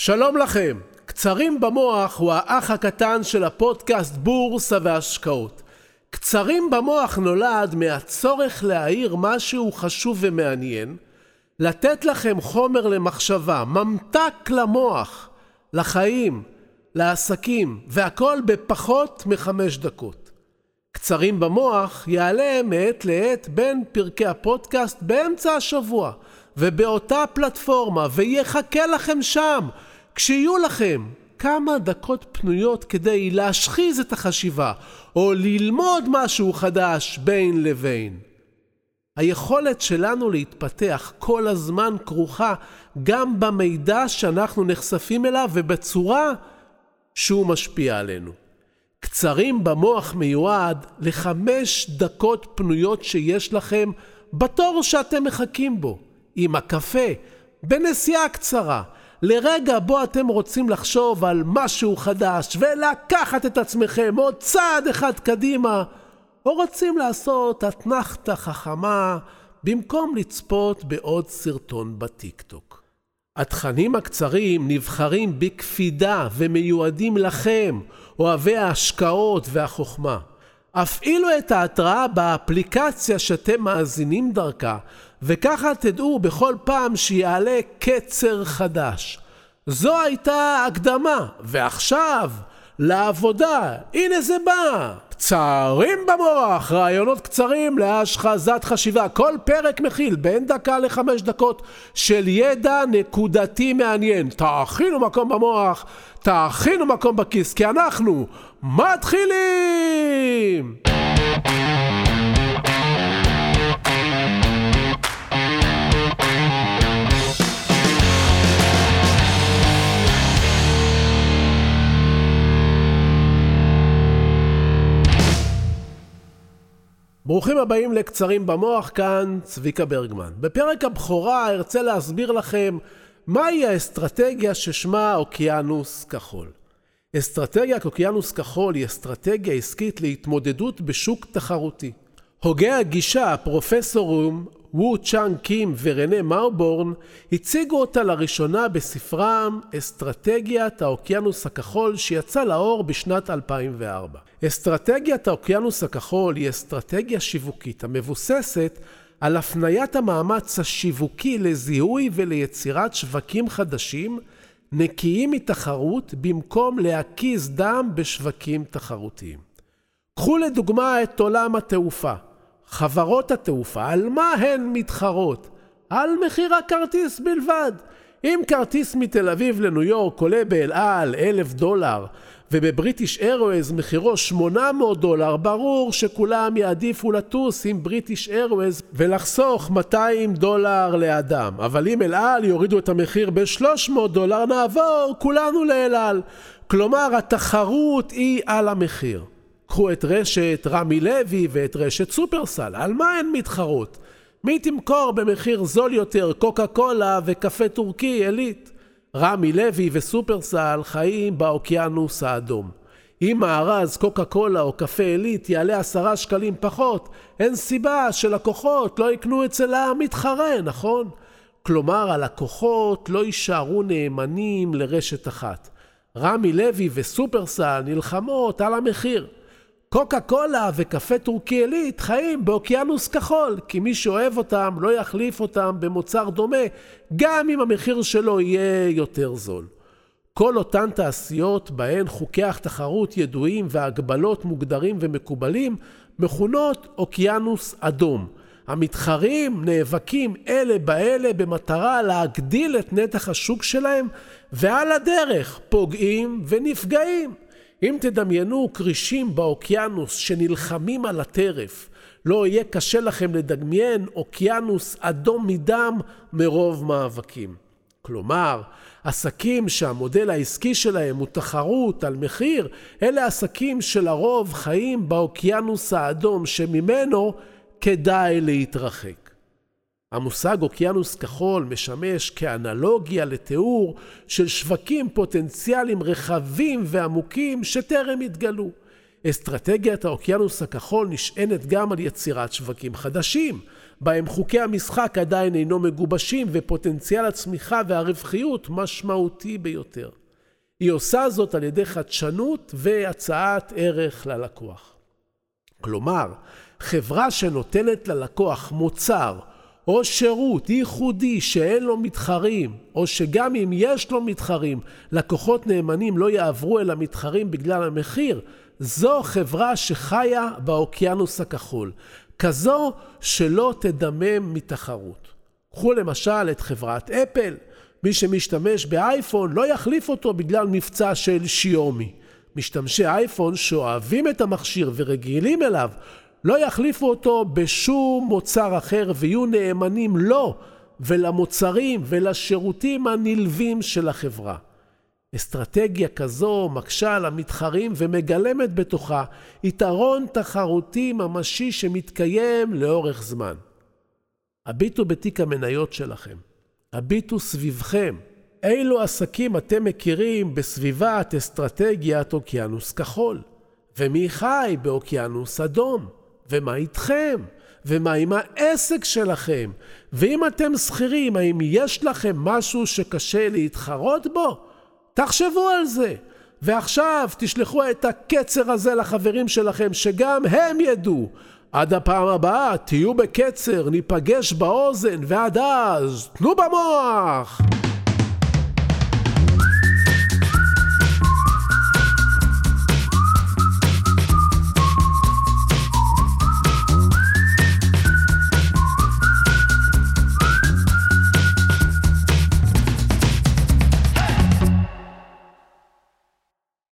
שלום לכם, קצרים במוח הוא האח הקטן של הפודקאסט בורסה והשקעות. קצרים במוח נולד מהצורך להעיר משהו חשוב ומעניין, לתת לכם חומר למחשבה, ממתק למוח, לחיים, לעסקים, והכל בפחות מחמש דקות. קצרים במוח יעלה מעת לעת בין פרקי הפודקאסט באמצע השבוע, ובאותה פלטפורמה, ויחכה לכם שם. כשיהיו לכם כמה דקות פנויות כדי להשחיז את החשיבה, או ללמוד משהו חדש בין לבין. היכולת שלנו להתפתח כל הזמן כרוכה גם במידע שאנחנו נחשפים אליו ובצורה שהוא משפיע עלינו. קצרים במוח מיועד לחמש דקות פנויות שיש לכם בתור שאתם מחכים בו, עם הקפה, בנסיעה קצרה, לרגע בו אתם רוצים לחשוב על משהו חדש ולקחת את עצמכם עוד צעד אחד קדימה, או רוצים לעשות אתנחתא חכמה במקום לצפות בעוד סרטון בטיקטוק. התכנים הקצרים נבחרים בקפידה ומיועדים לכם, אוהבי ההשקעות והחוכמה. הפעילו את ההתראה באפליקציה שאתם מאזינים דרכה, וככה תדעו בכל פעם שיעלה קצר חדש. זו הייתה הקדמה, ועכשיו לעבודה. הנה זה בא. קצרים במוח, רעיונות קצרים להשחזת חשיבה. כל פרק מכיל בין דקה לחמש דקות של ידע נקודתי מעניין. תאכינו מקום במוח, תאכינו מקום בכיס, כי אנחנו מתחילים! ברוכים הבאים לקצרים במוח, כאן צביקה ברגמן. בפרק הבכורה ארצה להסביר לכם מהי האסטרטגיה ששמה אוקיינוס כחול. אסטרטגיית אוקיינוס כחול היא אסטרטגיה עסקית להתמודדות בשוק תחרותי. הוגי הגישה, הפרופסורים וו צ'אנג קים ורנה מאובורן, הציגו אותה לראשונה בספרם אסטרטגיית האוקיינוס הכחול שיצא לאור בשנת 2004. אסטרטגיית האוקיינוס הכחול היא אסטרטגיה שיווקית המבוססת על הפניית המאמץ השיווקי לזיהוי וליצירת שווקים חדשים נקיים מתחרות במקום להקיז דם בשווקים תחרותיים. קחו לדוגמה את עולם התעופה. חברות התעופה, על מה הן מתחרות? על מחיר הכרטיס בלבד. אם כרטיס מתל אביב לניו יורק עולה באל על אלף דולר ובבריטיש איירווייז מחירו 800 דולר, ברור שכולם יעדיפו לטוס עם בריטיש איירווייז ולחסוך 200 דולר לאדם. אבל אם אל על יורידו את המחיר ב-300 דולר, נעבור כולנו לאל על. כלומר, התחרות היא על המחיר. קחו את רשת רמי לוי ואת רשת סופרסל, על מה הן מתחרות? מי תמכור במחיר זול יותר קוקה קולה וקפה טורקי עילית? רמי לוי וסופרסל חיים באוקיינוס האדום. אם מארז קוקה קולה או קפה עילית יעלה עשרה שקלים פחות, אין סיבה שלקוחות לא יקנו אצל המתחרה, נכון? כלומר, הלקוחות לא יישארו נאמנים לרשת אחת. רמי לוי וסופרסל נלחמות על המחיר. קוקה קולה וקפה טורקי עילית חיים באוקיינוס כחול, כי מי שאוהב אותם לא יחליף אותם במוצר דומה, גם אם המחיר שלו יהיה יותר זול. כל אותן תעשיות בהן חוקי התחרות ידועים והגבלות מוגדרים ומקובלים, מכונות אוקיינוס אדום. המתחרים נאבקים אלה באלה במטרה להגדיל את נתח השוק שלהם, ועל הדרך פוגעים ונפגעים. אם תדמיינו כרישים באוקיינוס שנלחמים על הטרף, לא יהיה קשה לכם לדמיין אוקיינוס אדום מדם מרוב מאבקים. כלומר, עסקים שהמודל העסקי שלהם הוא תחרות על מחיר, אלה עסקים שלרוב חיים באוקיינוס האדום שממנו כדאי להתרחק. המושג אוקיינוס כחול משמש כאנלוגיה לתיאור של שווקים פוטנציאליים רחבים ועמוקים שטרם התגלו. אסטרטגיית האוקיינוס הכחול נשענת גם על יצירת שווקים חדשים, בהם חוקי המשחק עדיין אינו מגובשים ופוטנציאל הצמיחה והרווחיות משמעותי ביותר. היא עושה זאת על ידי חדשנות והצעת ערך ללקוח. כלומר, חברה שנותנת ללקוח מוצר או שירות ייחודי שאין לו מתחרים, או שגם אם יש לו מתחרים, לקוחות נאמנים לא יעברו אל המתחרים בגלל המחיר, זו חברה שחיה באוקיינוס הכחול. כזו שלא תדמם מתחרות. קחו למשל את חברת אפל. מי שמשתמש באייפון לא יחליף אותו בגלל מבצע של שיומי. משתמשי אייפון שאוהבים את המכשיר ורגילים אליו לא יחליפו אותו בשום מוצר אחר ויהיו נאמנים לו ולמוצרים ולשירותים הנלווים של החברה. אסטרטגיה כזו מקשה על המתחרים ומגלמת בתוכה יתרון תחרותי ממשי שמתקיים לאורך זמן. הביטו בתיק המניות שלכם, הביטו סביבכם. אילו עסקים אתם מכירים בסביבת אסטרטגיית אוקיינוס כחול? ומי חי באוקיינוס אדום? ומה איתכם? ומה עם העסק שלכם? ואם אתם שכירים, האם יש לכם משהו שקשה להתחרות בו? תחשבו על זה. ועכשיו תשלחו את הקצר הזה לחברים שלכם, שגם הם ידעו. עד הפעם הבאה, תהיו בקצר, ניפגש באוזן, ועד אז, תנו במוח!